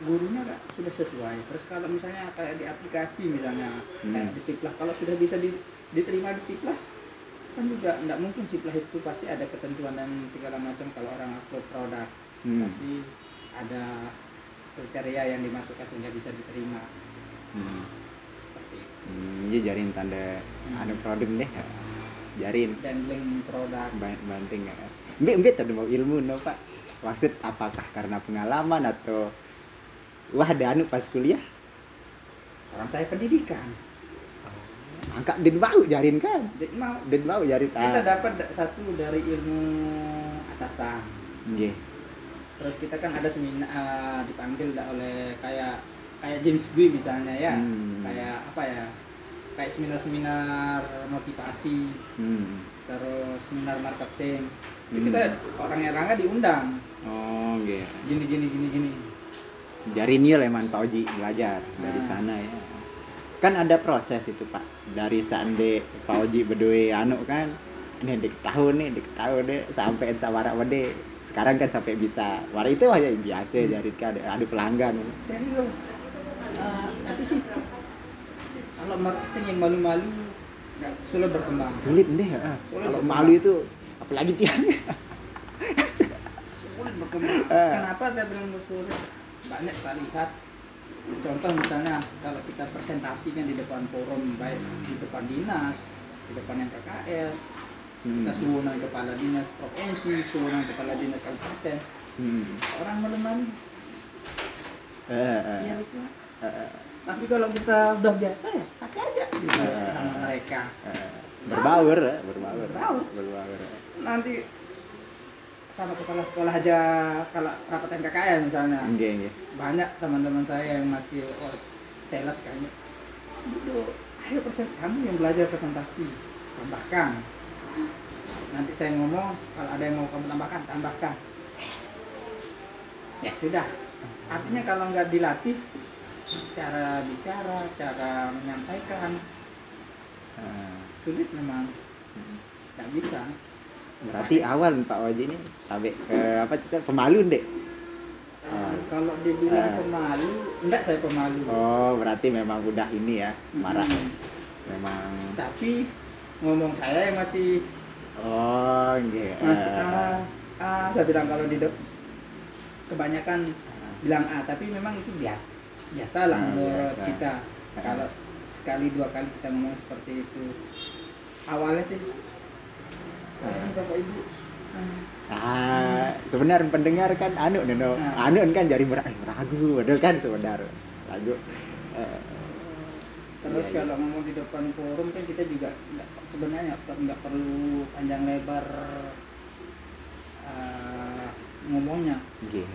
gurunya nggak sudah sesuai terus kalau misalnya kayak di aplikasi misalnya Hmm. kayak di Siplah kalau sudah bisa di- diterima di Siplah kan juga nggak mungkin Siplah itu pasti ada ketentuan dan segala macam kalau orang upload produk Hmm. pasti ada kriteria yang dimasukkan sehingga bisa diterima Hmm. seperti itu Hmm, iya jarin tanda Hmm. ada produk deh. Jarin handling produk ban- banting ya. Mbak mbak tadi mau ilmu no pak. Maksud apakah karena pengalaman atau wah ada anu pas kuliah? Orang saya pendidikan. Angkat den bau jarin kan? Jadi mau den bau jarin. Kita ah. dapat da- satu dari ilmu atasan. Nggih. Terus kita kan ada seminar eh, dipanggil oleh kayak kayak James B misalnya ya. Hmm. kayak apa ya? Kayak seminar-seminar motivasi. Hmm. terus seminar marketing. Hmm. kita orang Erlangga diundang. Oh nggih. Gini gini gini gini jarin ya leman Pak Oji belajar dari Ah. sana ya kan ada proses itu Pak dari sande Pak Oji berdua anu kan ini dik tahun nih dik tahun deh sampai sawara wede sekarang kan sampai bisa war itu aja biasa Hmm. jarin kan ada, ada pelanggan serius Eh, tapi sih kalau marketing yang malu-malu sulit berkembang sulit deh. Sulit kalau berkembang. malu itu apalagi tiang sulit berkembang Eh. kenapa saya bilang sulit banyak kita lihat contoh misalnya kalau kita presentasikan di depan forum baik di depan dinas di depan yang KKS hmm. kita suruh kepala dinas provinsi suruh kepala dinas kabupaten hmm. orang malu-malu Eh, eh, ya itu eh, eh, tapi kalau kita udah biasa ya sakit aja gitu Eh. sama mereka eh. berbaur ya berbaur Berbaur. berbaur nanti sama kepala sekolah aja kalau rapat NKKN misalnya. Nggih nggih banyak teman-teman saya yang masih oh, sales kayaknya. Duduk ayo persen kamu yang belajar presentasi tambahkan. Nanti saya ngomong kalau ada yang mau kamu tambahkan tambahkan. Ya sudah. Artinya kalau nggak dilatih cara bicara cara menyampaikan Eh. sulit memang. Nggak bisa Berarti awal Pak Waji ini tabe ke apa pemalu dek. Oh. kalau dibilang Eh. pemalu enggak saya pemalu Oh, berarti memang udah ini ya, marah. Mm-mm. Memang tapi ngomong saya yang masih oh, nggih. masih Eh, ah, ah, saya bilang kalau di kebanyakan eh, bilang A tapi memang itu biasa biasa lah Ah, menurut biasa. kita Ah. kalau sekali dua kali kita ngomong seperti itu awalnya sih "Ah, bapak ibu ah, sebenarnya pendengar kan anu neno, Ah. anu kan jadi eh, ragu, ada kan sebenarnya ragu. Eh, terus Iya, iya. kalau ngomong di depan forum kan kita juga nggak sebenarnya nggak perlu panjang lebar ah, ngomongnya nggih.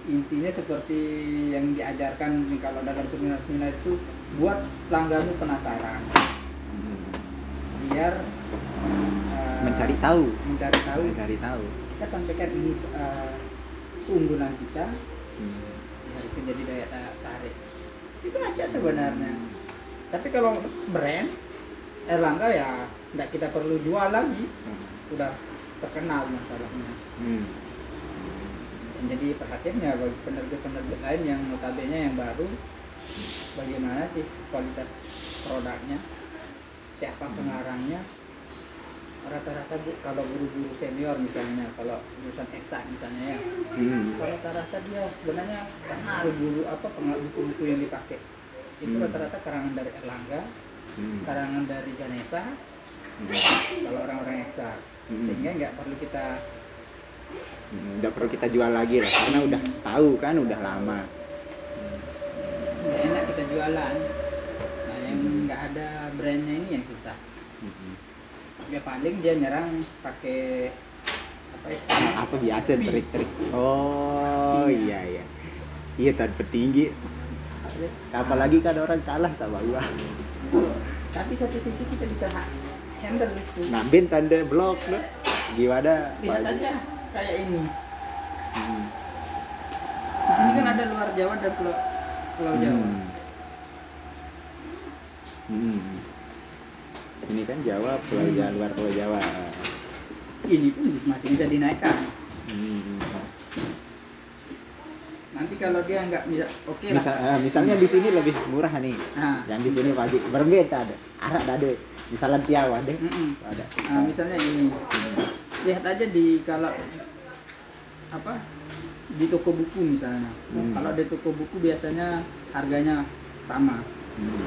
intinya seperti yang diajarkan kalau dalam seminar-seminar itu buat pelangganmu penasaran Hmm. biar uh, Mencari tahu, mencari tahu. Mencari tahu. kita sampaikan ini uh, keunggulan kita. Hmm. biar itu jadi daya ta- tarik. Itu aja sebenarnya. Tapi kalau brand Erlangga ya nggak kita perlu jual lagi. Hmm. udah terkenal masalahnya. Hmm. Jadi perhatiannya bagi penerbit-penerbit lain yang notabene yang baru. Bagaimana sih kualitas produknya? Siapa pengarangnya rata-rata bu kalau guru-guru senior misalnya kalau jurusan eksak misalnya ya Hmm. rata-rata dia sebenarnya pengaruh guru apa pengaruh buku-buku yang dipakai itu Hmm. rata-rata karangan dari Erlangga Hmm. karangan dari Ganesha Hmm. kalau orang-orang eksak Hmm. sehingga nggak perlu kita Hmm, Udah perlu kita jual lagi lah karena udah tahu kan udah lama. nggak enak kita jualan nah yang nggak ada brandnya ini yang susah Hmm. Ya paling dia nyerang pakai apa ya Apa biasa trik-trik? Oh iya iya. Iya tan petinggi. Apalagi kan orang kalah sama gua. tapi satu sisi kita bisa ha- handle itu Ngambil tanda blok lo. Gimana? lihat Pak? aja kayak ini Hmm. di sini kan ada luar Jawa dan pulau pulau Jawa Hmm. Hmm. Ini kan Jawa, Pulau Hmm. Jawa, luar Pulau Jawa. ini pun masih bisa dinaikkan Hmm. nanti kalau dia nggak bisa oke lah Misal, eh, misalnya di sini lebih murah nih. nah Yang di sini pagi berbeda ada. Arak ada. Misalnya tiaw ada. mm-mm. Ada. Nah, misalnya ini lihat aja di kalau apa di toko buku misalnya Hmm. kalau di toko buku biasanya harganya sama Hmm.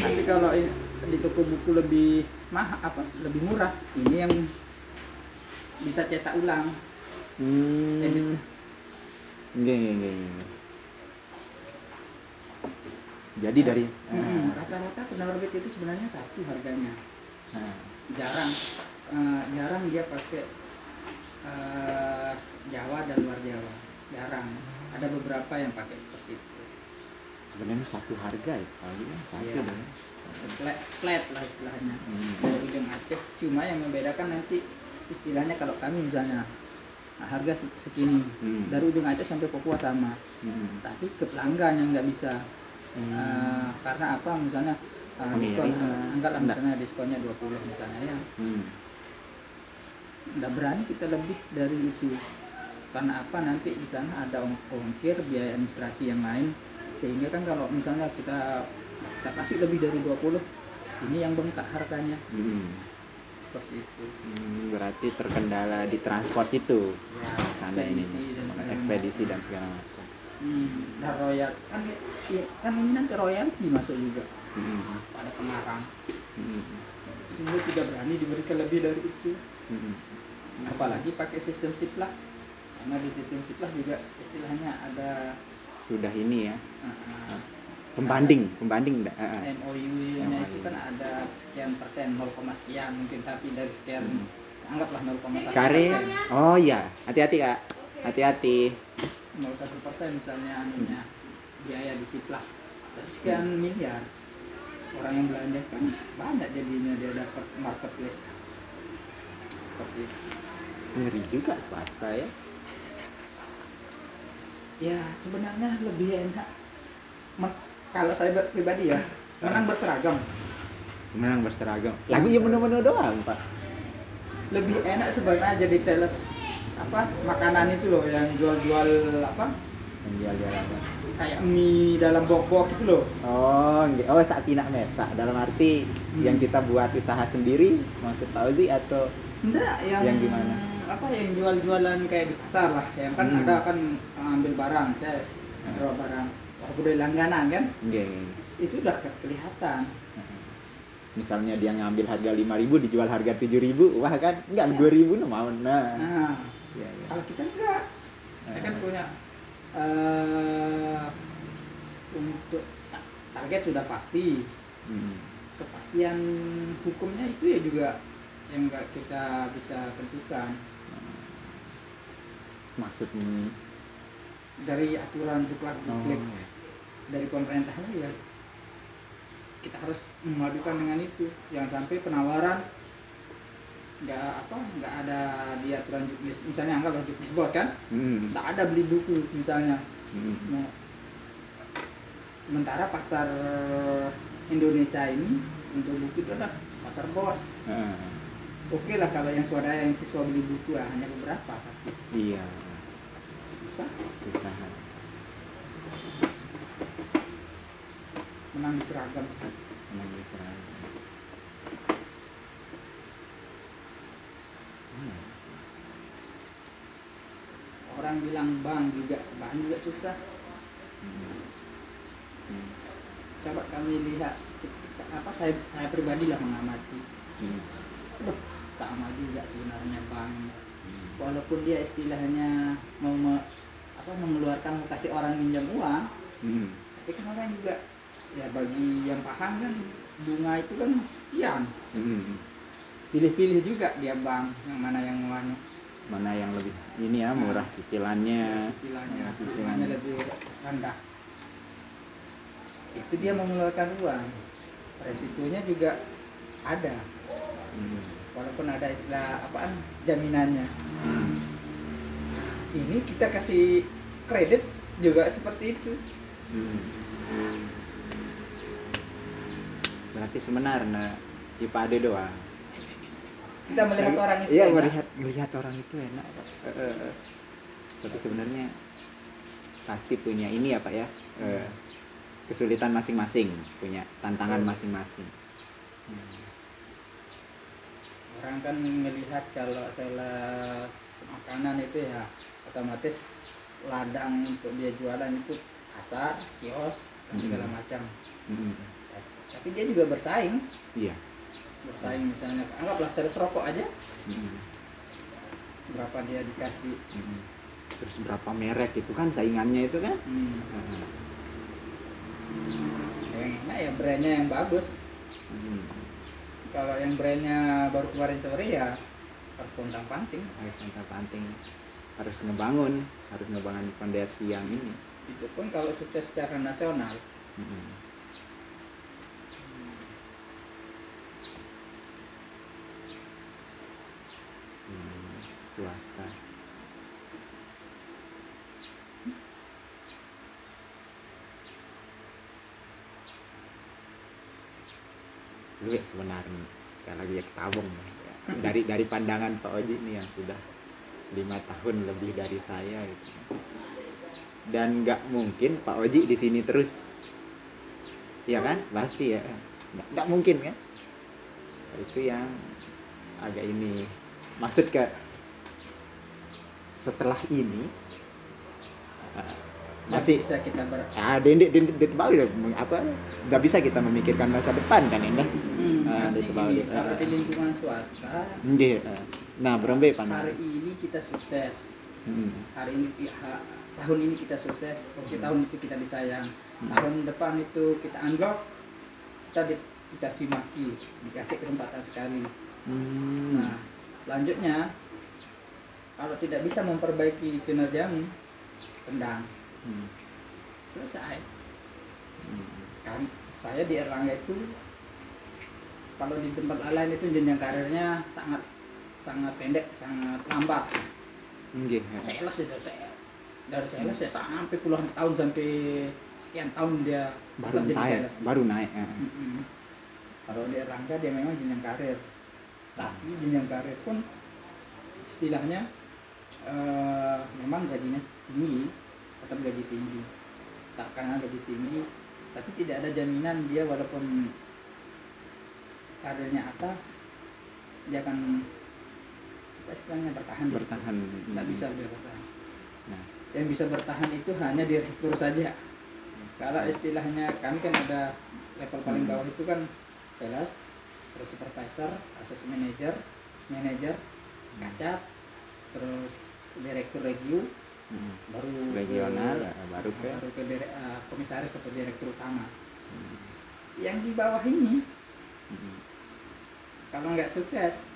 tapi kalau di toko buku lebih mahal apa lebih murah ini yang bisa cetak ulang Hmm. Edit. Nggak, nggak, nggak, nggak. Jadi dari Mm-mm. rata-rata penerbit itu sebenarnya satu harganya ah, jarang eh, jarang dia pakai eh, Jawa dan luar Jawa jarang ada beberapa yang pakai seperti itu sebenarnya satu harga ya kali ya satu Iya. deh. Flat, flat lah istilahnya Hmm. dari ujung Aceh cuma yang membedakan nanti istilahnya kalau kami misalnya nah, harga se- segini Hmm. dari ujung Aceh sampai Papua sama Hmm. tapi ke pelanggan yang nggak bisa Hmm. Eh, karena apa misalnya Pengiriman. diskon eh, enggak lah misalnya diskonnya 20 misalnya ya Hmm. nggak berani kita lebih dari itu karena apa nanti di sana ada ong- ongkir biaya administrasi yang lain sehingga kan kalau misalnya kita kita kasih lebih dari 20 ini yang bengkak harganya. Hmm. seperti itu. Hmm, berarti terkendala di transport itu. Ya sana ini. dan ekspedisi dan segala macam. Hmm, dan royal kan i- kan ini nanti royalti masuk juga. Hmm. pada pengarang. Hmm. sehingga tidak berani diberikan lebih dari itu. Hmm. apalagi pakai sistem siplah karena di sistem siplah juga istilahnya ada sudah ini ya. Uh, uh, pembanding pembanding enggak? Ah, ah. MOU-nya itu kan ada sekian persen 0, sekian mungkin tapi dari sekian Hmm. anggaplah 0,1 Kare oh iya. Hati-hati kak. Hati-hati. 0,1 persen misalnya anunya biaya di siplah tapi sekian miliar. Orang yang belanja kan banyak jadinya dia dapat marketplace. Seperti itu. ngeri juga swasta ya. Ya sebenarnya lebih enak kalau saya pribadi ya menang berseragam. Menang berseragam. Lagu ya menu-menu doang pak. Lebih enak sebenarnya jadi sales apa makanan itu loh yang jual-jual apa? Menjual-jual apa? Kayak mie dalam bok-bok gitu loh. Oh oh saat pinak mesak. Dalam arti Hmm. yang kita buat usaha sendiri maksud Fauzi atau enggak yang, Yang gimana? apa yang jual-jualan kayak di pasar lah. Yang kan Hmm. ada kan ambil barang kayak Hmm. barang budaya langganan kan? Enggak enggak. itu udah ke- kelihatan misalnya dia ngambil harga 5000 dijual harga 7000 wah kan? Enggak 2000 no mau nah. Nah. Iya, iya. kalau kita enggak. Kita kan punya eh untuk target sudah pasti. Hmm. kepastian hukumnya itu ya juga yang enggak kita bisa tentukan. Maksudnya dari aturan duklat duklik oh. Dari pemerintahnya ya. Kita harus memadukan dengan itu. Jangan sampai penawaran nggak apa nggak ada di aturan juknis. Misalnya anggaplah juknis board kan? Hmm. nggak ada beli buku misalnya. Hmm. Nah, sementara pasar Indonesia ini untuk buku itu adalah pasar bos. Ah, oke lah kalau yang swadaya yang siswa beli buku ah, hanya beberapa tapi iya. susah. Susah menang di seragam Emang berseragam. Hmm. orang bilang bank juga bank juga susah Hmm. Hmm. coba kami lihat apa saya saya pribadi lah mengamati Hmm. Aduh, sama juga sebenarnya bank Hmm. walaupun dia istilahnya mau me- apa mengeluarkan mau kasih orang minjam uang Hmm. tapi kan orang juga ya bagi yang paham kan bunga itu kan sekian. Hmm. pilih-pilih juga dia bank yang mana yang mau anu, mana yang lebih ini ya murah cicilannya. cicilannya. Murah bunganya lebih rendah. Itu dia mengeluarkan uang. Resikonya juga ada. Hmm. walaupun ada istilah apaan? Jaminannya. Hmm. ini kita kasih kredit juga seperti itu. Hmm. Berarti sebenarnya IPA ada doang kita melihat orang itu iya enak. melihat melihat orang itu enak Pak. Tapi sebenarnya pasti punya ini ya pak ya eh, kesulitan masing-masing punya tantangan masing-masing Hmm. orang kan melihat kalau sales makanan itu ya otomatis ladang untuk dia jualan itu pasar kios dan segala Hmm. macam Hmm. Tapi dia juga bersaing iya bersaing misalnya anggaplah sales rokok aja Hmm. berapa dia dikasih Hmm. terus berapa merek itu kan saingannya itu kan hmm. Hmm. yang enak ya brandnya yang bagus Hmm. kalau yang brandnya baru kemarin sore ya harus pontang panting harus minta panting harus ngebangun harus ngebangun fondasi yang ini itu pun kalau sukses secara nasional Hmm. Hmm, swasta. Lu ya sebenarnya kalau lagi ya ketabung. Dari dari pandangan Pak Oji nih yang sudah lima tahun lebih dari saya gitu. Dan nggak mungkin Pak Oji di sini terus. Ya kan? Pasti ya. Nggak mungkin kan itu yang agak ini. Maksud ke setelah ini masih bisa kita ber ah dendek dendek dendek balik apa nggak bisa kita memikirkan masa depan kan ini Hmm, Ah, balik. kalau Ah. di lingkungan swasta Nggih, eh. nah berembe hari panah ini kita sukses Hmm. hari ini ha- tahun ini kita sukses oke Hmm. tahun itu kita disayang Hmm. tahun depan itu kita unlock kita di- dicaci maki dikasih kesempatan sekali Hmm. nah selanjutnya kalau tidak bisa memperbaiki kinerjamu tendang Hmm. selesai Hmm. kan saya di Erlangga itu kalau di tempat lain itu jenjang karirnya sangat sangat pendek sangat lambat Nggih, eh. sales itu saya dari sales ya sampai puluhan tahun sampai sekian tahun dia baru naik baru naik eh. Mm-mm. Kalau di Erlangga dia memang jenjang karir, tapi jenjang karir pun istilahnya eh, memang gajinya tinggi, tetap gaji tinggi. Tak karena gaji tinggi, tapi tidak ada jaminan dia walaupun karirnya atas, dia akan apa istilahnya bertahan bertahan Nggak bisa dia bertahan. Nah. Yang bisa bertahan itu hanya direktur saja. Kalau istilahnya kami kan ada level paling Hmm. bawah itu kan sales, terus supervisor, assistant manager, manager, kacat, terus direktur review, Hmm. baru regional ke, eh, baru ke baru ke dire- eh, komisaris atau direktur utama. Hmm. Yang di bawah ini Hmm. kalau nggak sukses,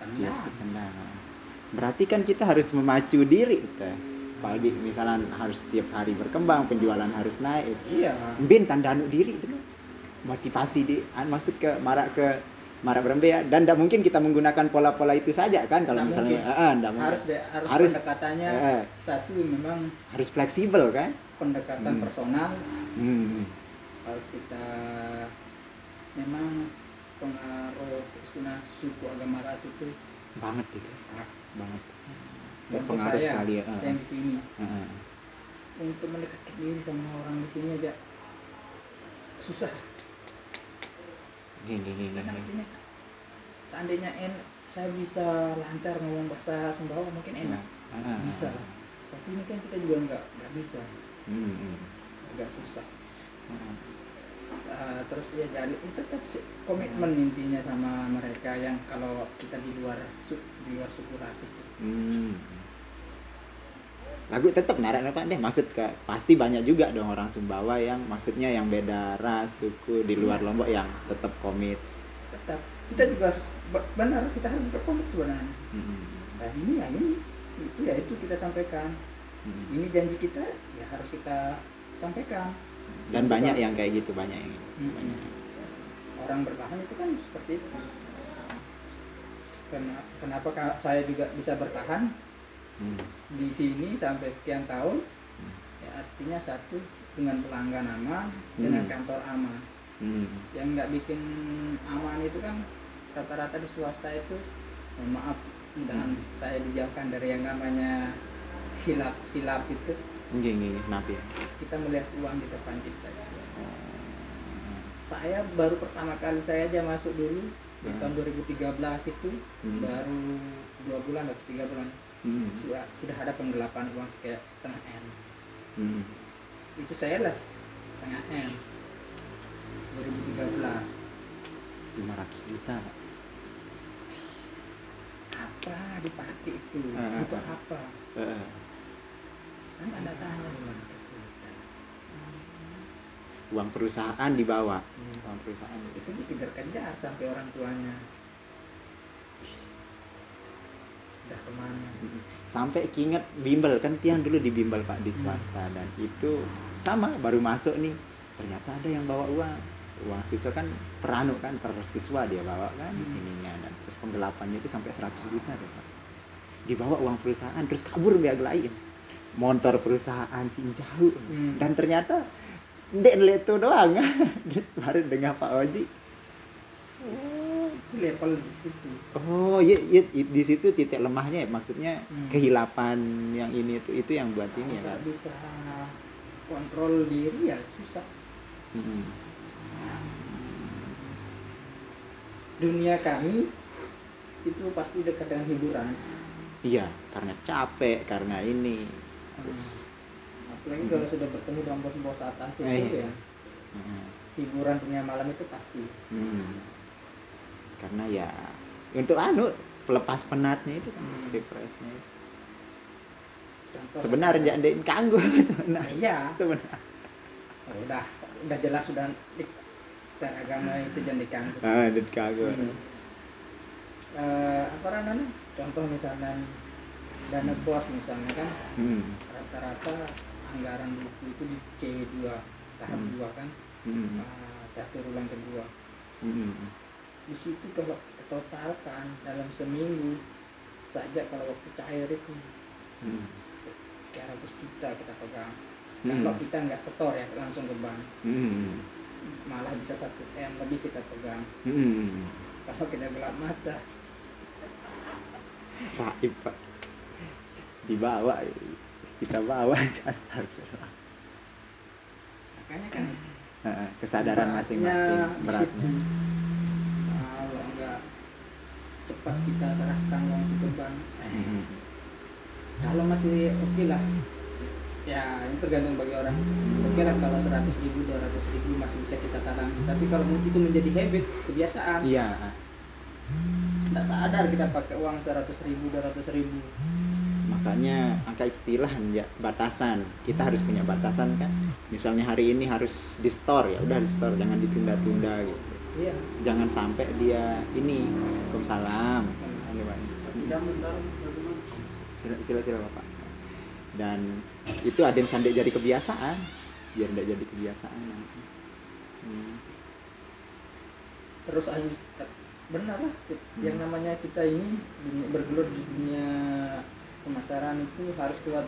siap tendang. siap tendang. berarti kan kita harus memacu diri kita pagi misalnya harus setiap hari berkembang penjualan harus naik Iya. bin tanda anu diri gitu. motivasi di maksud ke marak ke marak berembe ya dan tidak mungkin kita menggunakan pola-pola itu saja kan kalau Nggak misalnya mungkin. ah, ah, mungkin. Harus deh, harus, Harus. pendekatannya Eh, satu memang harus fleksibel kan pendekatan Hmm. personal hmm. harus kita memang pengaruh istilah suku agama ras itu banget itu sangat banget berpengaruh saya, sekali ya ah, yang di sini ah, ah. untuk mendekatkan diri sama orang di sini aja susah gini gini karena gini seandainya en saya bisa lancar ngomong bahasa Sumbawa mungkin enak. Ah, ah, ah. bisa tapi ini kan kita juga nggak nggak bisa. Hmm, hmm. agak susah. Ah, Uh, terus ya jadi eh, tetap sih komitmen intinya sama mereka yang kalau kita di luar di luar suku ras itu Hmm. Lagu tetap narak Pak deh maksud ke pasti banyak juga dong orang Sumbawa yang maksudnya yang beda ras suku di luar Iya. Lombok yang tetap komit. tetap kita juga harus be- benar kita harus berkomit sebenarnya Hmm. nah ini ya ini itu ya itu kita sampaikan Hmm. ini janji kita ya harus kita sampaikan Dan banyak yang kayak gitu banyak yang Mm-mm. orang bertahan itu kan seperti itu Kena- kenapa ka- saya juga bisa bertahan Hmm. di sini sampai sekian tahun Hmm. ya artinya satu dengan pelanggan aman dengan Hmm. kantor aman Hmm. yang nggak bikin aman itu kan rata-rata di swasta itu mohon maaf mudahan Hmm. saya dijauhkan dari yang namanya hilap silap itu nggih, kenapa ya? kita melihat uang di depan kita Oh. saya baru pertama kali saya aja masuk dulu di Hmm. tahun 2013 itu Hmm. baru dua bulan atau tiga bulan Hmm. sudah sudah ada penggelapan uang sekitar setengah m Hmm. itu saya lah setengah m 2013 500 juta. apa dipakai itu ah, untuk ah. apa Heeh. kan anda tanya 500 juta Uang perusahaan dibawa. Hmm. Uang perusahaan. itu dikejar-kejar sampai orang tuanya udah ke mana? Sampai keinget bimbel. Kan tiang dulu di bimbel Pak di swasta. Dan itu sama baru masuk nih. Ternyata ada yang bawa uang. Uang siswa kan per anu kan per siswa dia bawa kan Hmm. ininya. Dan terus penggelapannya itu sampai 100 juta deh Pak. Dibawa uang perusahaan terus kabur biar lain motor perusahaan cinjau Hmm. dan ternyata ndek itu doang. Terus baru dengan Pak Oji itu level di situ Oh, iya, iya, i- di situ titik lemahnya ya, maksudnya Hmm. kehilapan yang ini itu itu yang buat ini ya kan. bisa kontrol diri ya susah Mm-mm. dunia kami itu pasti dekat dengan hiburan Iya, karena capek, karena ini. Terus, apalagi kalau sudah bertemu dengan bos-bos atas itu Eh, iya. ya mm, hiburan dunia malam itu pasti mm. Karena ya untuk anu pelepas penatnya itu kan, Hmm. Contoh- Sebenarnya ndek kanggo sebenarnya. iya Sebenarnya. Oh, udah udah jelas sudah di- secara agama itu jangan diganggu Ah, ndek kanggo. Hmm. Eh, apa namanya contoh misalnya dana bos misalnya kan Hmm. rata-rata anggaran buku itu di C2 tahap Hmm. 2 kan Hmm. eh, catur ulang kedua Hmm. Di situ kalau kita totalkan dalam seminggu saja kalau waktu cair itu. Hmm. se- sekian ratus juta kita pegang. Hmm. kalau kita nggak setor ya langsung ke bank. Hmm. malah bisa satu m lebih kita pegang. Hmm. kalau kita gelap mata. Raib pak. Dibawa kita bawa. Astagfirullah makanya kan Heeh, kesadaran beratnya masing-masing beratnya. nggak cepat kita serahkan uang itu ke bank. Eh, Mhm. kalau masih oke lah. Ya ini tergantung bagi orang. Oke lah kalau 100 ribu 200 ribu masih bisa kita talangi tapi kalau itu menjadi habit kebiasaan. Iya. Tidak sadar kita pakai uang 100 ribu 200 ribu. Makanya angka istilah ya batasan. Kita harus punya batasan kan. Misalnya hari ini harus di store ya. Udah di store jangan ditunda-tunda gitu iya. Jangan sampai dia ini Waalaikumsalam. Iya, sila sila, sila bapak. Dan itu ada yang sampai jadi kebiasaan. Biar tidak jadi kebiasaan. Hmm. terus benar lah yang namanya kita ini bergelut di dunia pemasaran itu harus kuat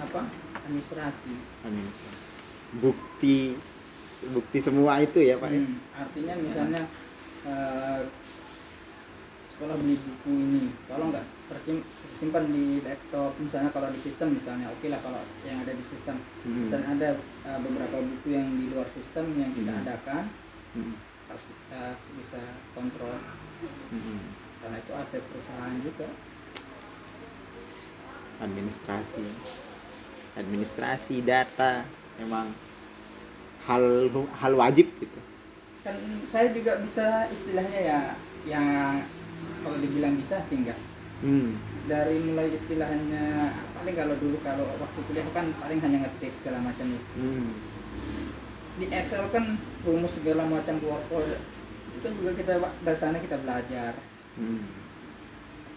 apa? Administrasi. Administrasi. Bukti bukti semua itu ya pak ya? Hmm, artinya misalnya eh, sekolah beli buku ini kalau nggak tersim- tersimpan di laptop misalnya kalau di sistem misalnya oke lah kalau yang ada di sistem Hmm. misalnya ada eh, beberapa buku yang di luar sistem yang kita Hmm. adakan Hmm. harus kita bisa kontrol Hmm. karena itu aset perusahaan juga administrasi administrasi data memang hal hal wajib gitu kan saya juga bisa istilahnya ya yang kalau dibilang bisa sih enggak hmm. dari mulai istilahnya paling kalau dulu kalau waktu kuliah kan paling hanya ngetik segala macam itu Hmm. di Excel kan rumus segala macam PowerPoint itu kan juga kita dari sana kita belajar Hmm.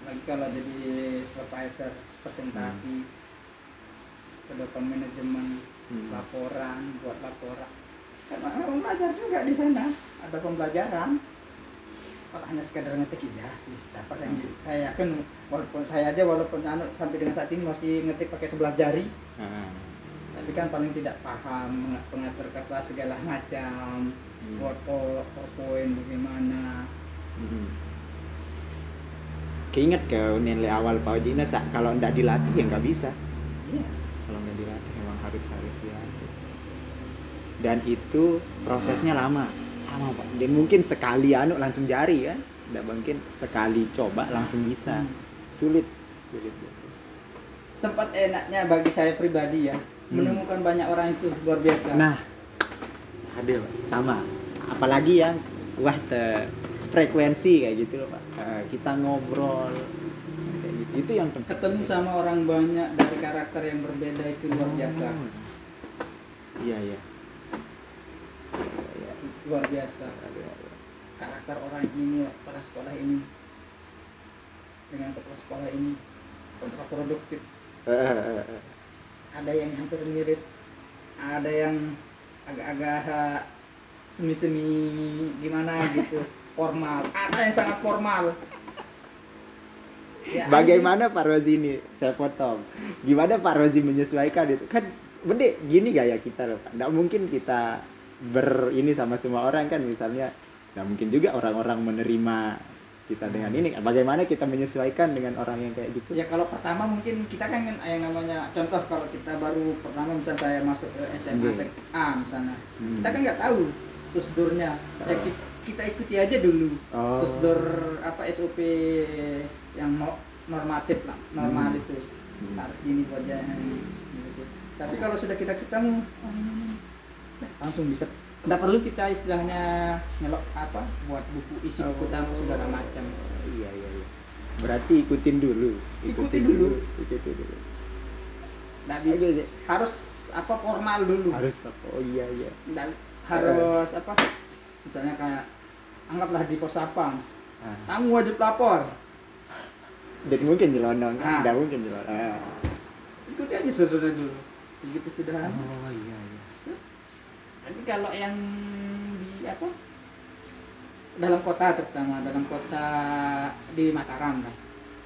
lagi kalau jadi supervisor presentasi ke depan manajemen Hmm. laporan buat laporan orang belajar juga di sana. Ada pembelajaran. Kalau hanya sekedar ngetik iya sih. Siapa yang saya yakin walaupun saya aja walaupun anu, sampai dengan saat ini masih ngetik pakai 11 jari. Ah. tapi kan paling tidak paham pengatur kata segala macam. Hmm. PowerPoint PowerPoint bagaimana. Hmm. Keinget ke nilai awal Pak Oji ini, Sa, kalau ndak dilatih ya nggak bisa. Iya, kalau nggak dilatih memang harus harus dilatih. Dan itu prosesnya lama, lama pak. Dan mungkin sekali anu langsung jari kan, tidak mungkin sekali coba langsung bisa. Hmm. Sulit, sulit gitu. tempat enaknya bagi saya pribadi ya Hmm. menemukan banyak orang itu luar biasa Nah, ada Pak. sama. Apalagi yang wah te frekuensi kayak gitu loh pak. Eh, kita ngobrol kayak gitu. Itu yang penting. ketemu sama orang banyak dari karakter yang berbeda itu luar biasa Oh. Iya. Iya, iya. Luar biasa karakter orang ini kepala sekolah ini dengan kepala sekolah ini kontraproduktif ada yang hampir mirip ada yang agak-agak semi-semi gimana gitu formal ada yang sangat formal Ya, Bagaimana Pak Rozi ini? Saya potong. Gimana Pak Rozi menyesuaikan itu? Kan bede gini gaya kita loh. Nggak mungkin kita ber ini sama semua orang kan misalnya. Nggak mungkin juga orang-orang menerima kita dengan ini. Bagaimana kita menyesuaikan dengan orang yang kayak gitu? Ya kalau pertama mungkin kita kan yang namanya contoh kalau kita baru pertama misalnya saya masuk ke SMA Oke. sek A misalnya Hmm. kita kan nggak tahu prosedurnya ya Oh. ki- kita ikuti aja dulu Oh. prosedur apa SOP yang no- normatif lah normal Hmm. itu Hmm. harus gini buat jangan gitu. tapi kalau sudah kita ketemu oh, langsung bisa nggak perlu kita istilahnya ngelok apa buat buku isi buku tamu segala macam Iya iya iya. Berarti ikutin dulu. Ikuti dulu. Ikuti dulu. nggak bisa harus apa formal dulu Harus Pak. Oh iya iya. dan harus apa misalnya kayak anggaplah di pos sapam Ah. kamu wajib lapor Dan mungkin nyelonong kan? Ah. Nggak mungkin nyelonong. Ah. ikuti aja saudara dulu begitu sudah Oh iya iya. Kalau yang di apa dalam kota terutama dalam kota di Mataram kan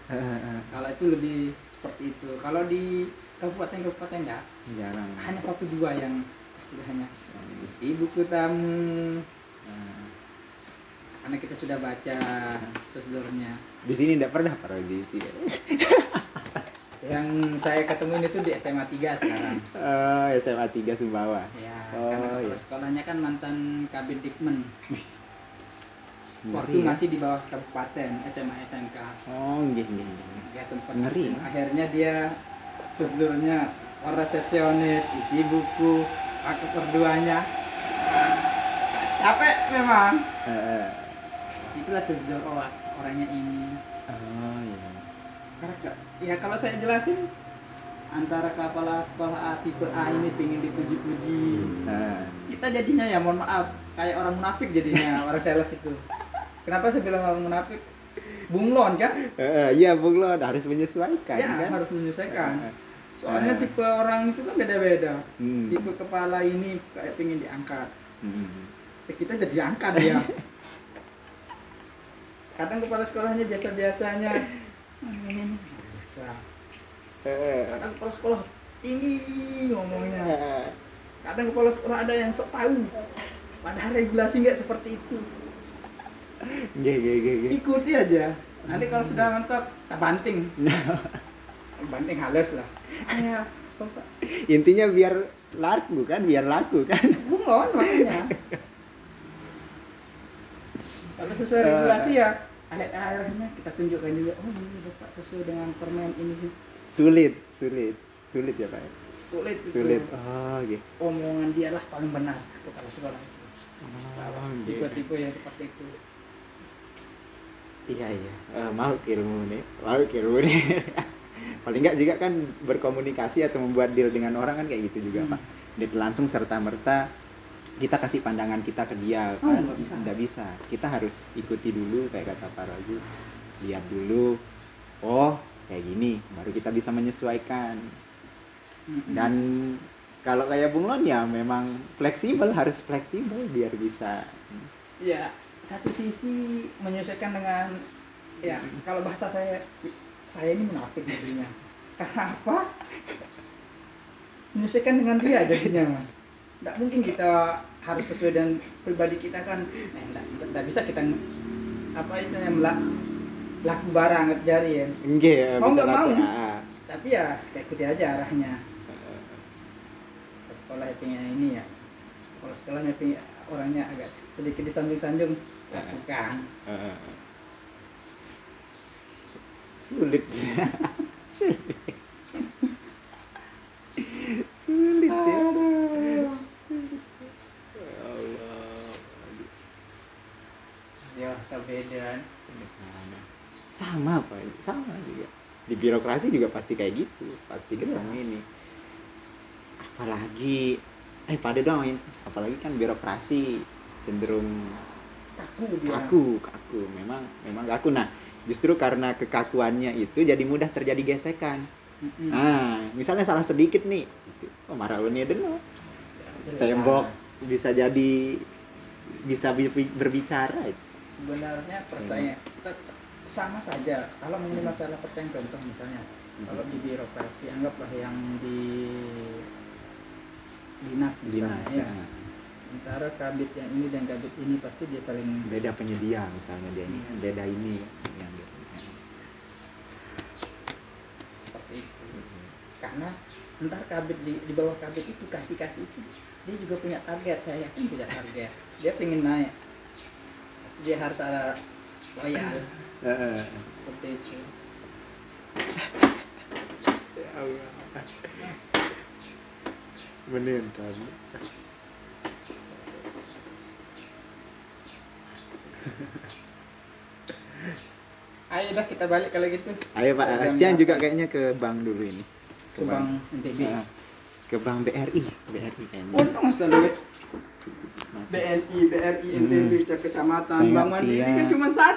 Ah, ah, ah. kalau itu lebih seperti itu kalau di kabupaten-kabupaten enggak Jarang. hanya satu dua yang istilahnya isi buku tamu Ah. karena kita sudah baca prosedurnya Di sini enggak pernah Pak Rozi sih. yang saya ketemuin itu di SMA 3 sekarang Oh, SMA 3 Sumbawa. ya Oh, karena kepala iya. sekolahnya kan mantan kabin dikmen waktu ya. masih di bawah kabupaten SMA SMK Oh, nggih nggih. ya sempat Ngeri. akhirnya dia prosedurnya orang resepsionis isi buku aku perduanya capek memang Eh, itulah prosedur oh, orangnya ini iya. Karena ya kalau saya jelasin antara kepala sekolah A tipe A ini pengen dipuji-puji. Ah. kita jadinya ya mohon maaf kayak orang munafik jadinya orang sales itu. Kenapa saya bilang orang munafik? Bunglon kan? Eh, iya Bung Lon harus menyesuaikan ya kan. harus menyesuaikan. Eh, soalnya Ah. tipe orang itu kan beda-beda. Hmm. tipe kepala ini kayak pengen diangkat. Hmm. ya kita jadi angkat ya. Kadang kepala sekolahnya biasa-biasanya. hmm, biasa kadang kepala sekolah tinggi ngomongnya kadang kepala sekolah ada yang sok tahu. Padahal regulasi nggak seperti itu? Nggih nggih nggih, nggih. ikuti aja. Nanti kalau sudah mentok tak banting. Banting halus lah. Ya Bapak. Intinya biar laku kan, biar laku kan. bunglon makanya. Kalau sesuai regulasi ya akhir akhirnya kita tunjukkan juga oh ini bapak sesuai dengan permen ini sih Sulit, sulit. Sulit ya, Pak. sulit itu. Sulit. Oh, gitu. omongan dia lah paling benar kepala sekolah itu Oh, gitu. tipe-tipe yang seperti itu Iya, iya. Eh, makhluk ilmu nih. Makhluk ilmu nih. Paling enggak juga kan berkomunikasi atau membuat deal dengan orang kan kayak gitu juga, Hmm. Pak. Dia langsung serta-merta kita kasih pandangan kita ke dia Oh, kan. nggak bisa. nggak bisa. Kita harus ikuti dulu kayak kata Pak Ragu lihat dulu oh kayak gini. Baru kita bisa menyesuaikan. Dan kalau kayak Bung Lon ya memang fleksibel harus fleksibel biar bisa. Ya satu sisi menyesuaikan dengan ya kalau bahasa saya saya ini munafik jadinya. Karena apa? Menyesuaikan dengan dia jadinya tidak mungkin kita harus sesuai dengan pribadi kita kan. Tidak bisa kita apa istilahnya melak laku barang jari ya. Enggak Mau bisa nggak mau. Tapi ya kita ikuti aja arahnya. Sekolah ya pengen ini ya. Kalau sekolahnya pengen orangnya agak sedikit disanjung-sanjung lakukan Heeh. sulit. Sulit. Sulit ya. Sulit. Ya Allah sama pak. Sama juga. Di birokrasi juga pasti kayak gitu. Pasti ketemu ini. Apalagi eh pada dong ini apalagi kan birokrasi cenderung kaku dia. kaku kaku. Memang memang kaku. Nah justru karena kekakuannya itu jadi mudah terjadi gesekan. Mm-mm. nah misalnya salah sedikit nih gitu. oh marah ini dulu tembok bisa jadi bisa bi- berbicara. itu. Sebenarnya persaingan tet- sama saja. Kalau mengenai masalah persaingan contoh misalnya kalau di birokrasi anggaplah yang di dinas misalnya dinas ya. ya. antara kabit yang ini dan kabit ini pasti dia saling beda penyedia misalnya dia ini Iya. beda ini yang dia seperti itu. Karena ntar kabit di, di bawah kabit itu kasih kasih itu dia juga punya target. Saya yakin punya target. Dia pengen naik dia harus ada loyal. Heeh. seperti itu. Ya Allah. menentang ayo dah kita balik kalau gitu ayo pak. Tian juga kayaknya ke bank dulu ini. Ke bank NTB Nah, ke bank BRI BRI untung masa duit BNI BRI NTB tiap kecamatan mandiri Tia. kan cuma satu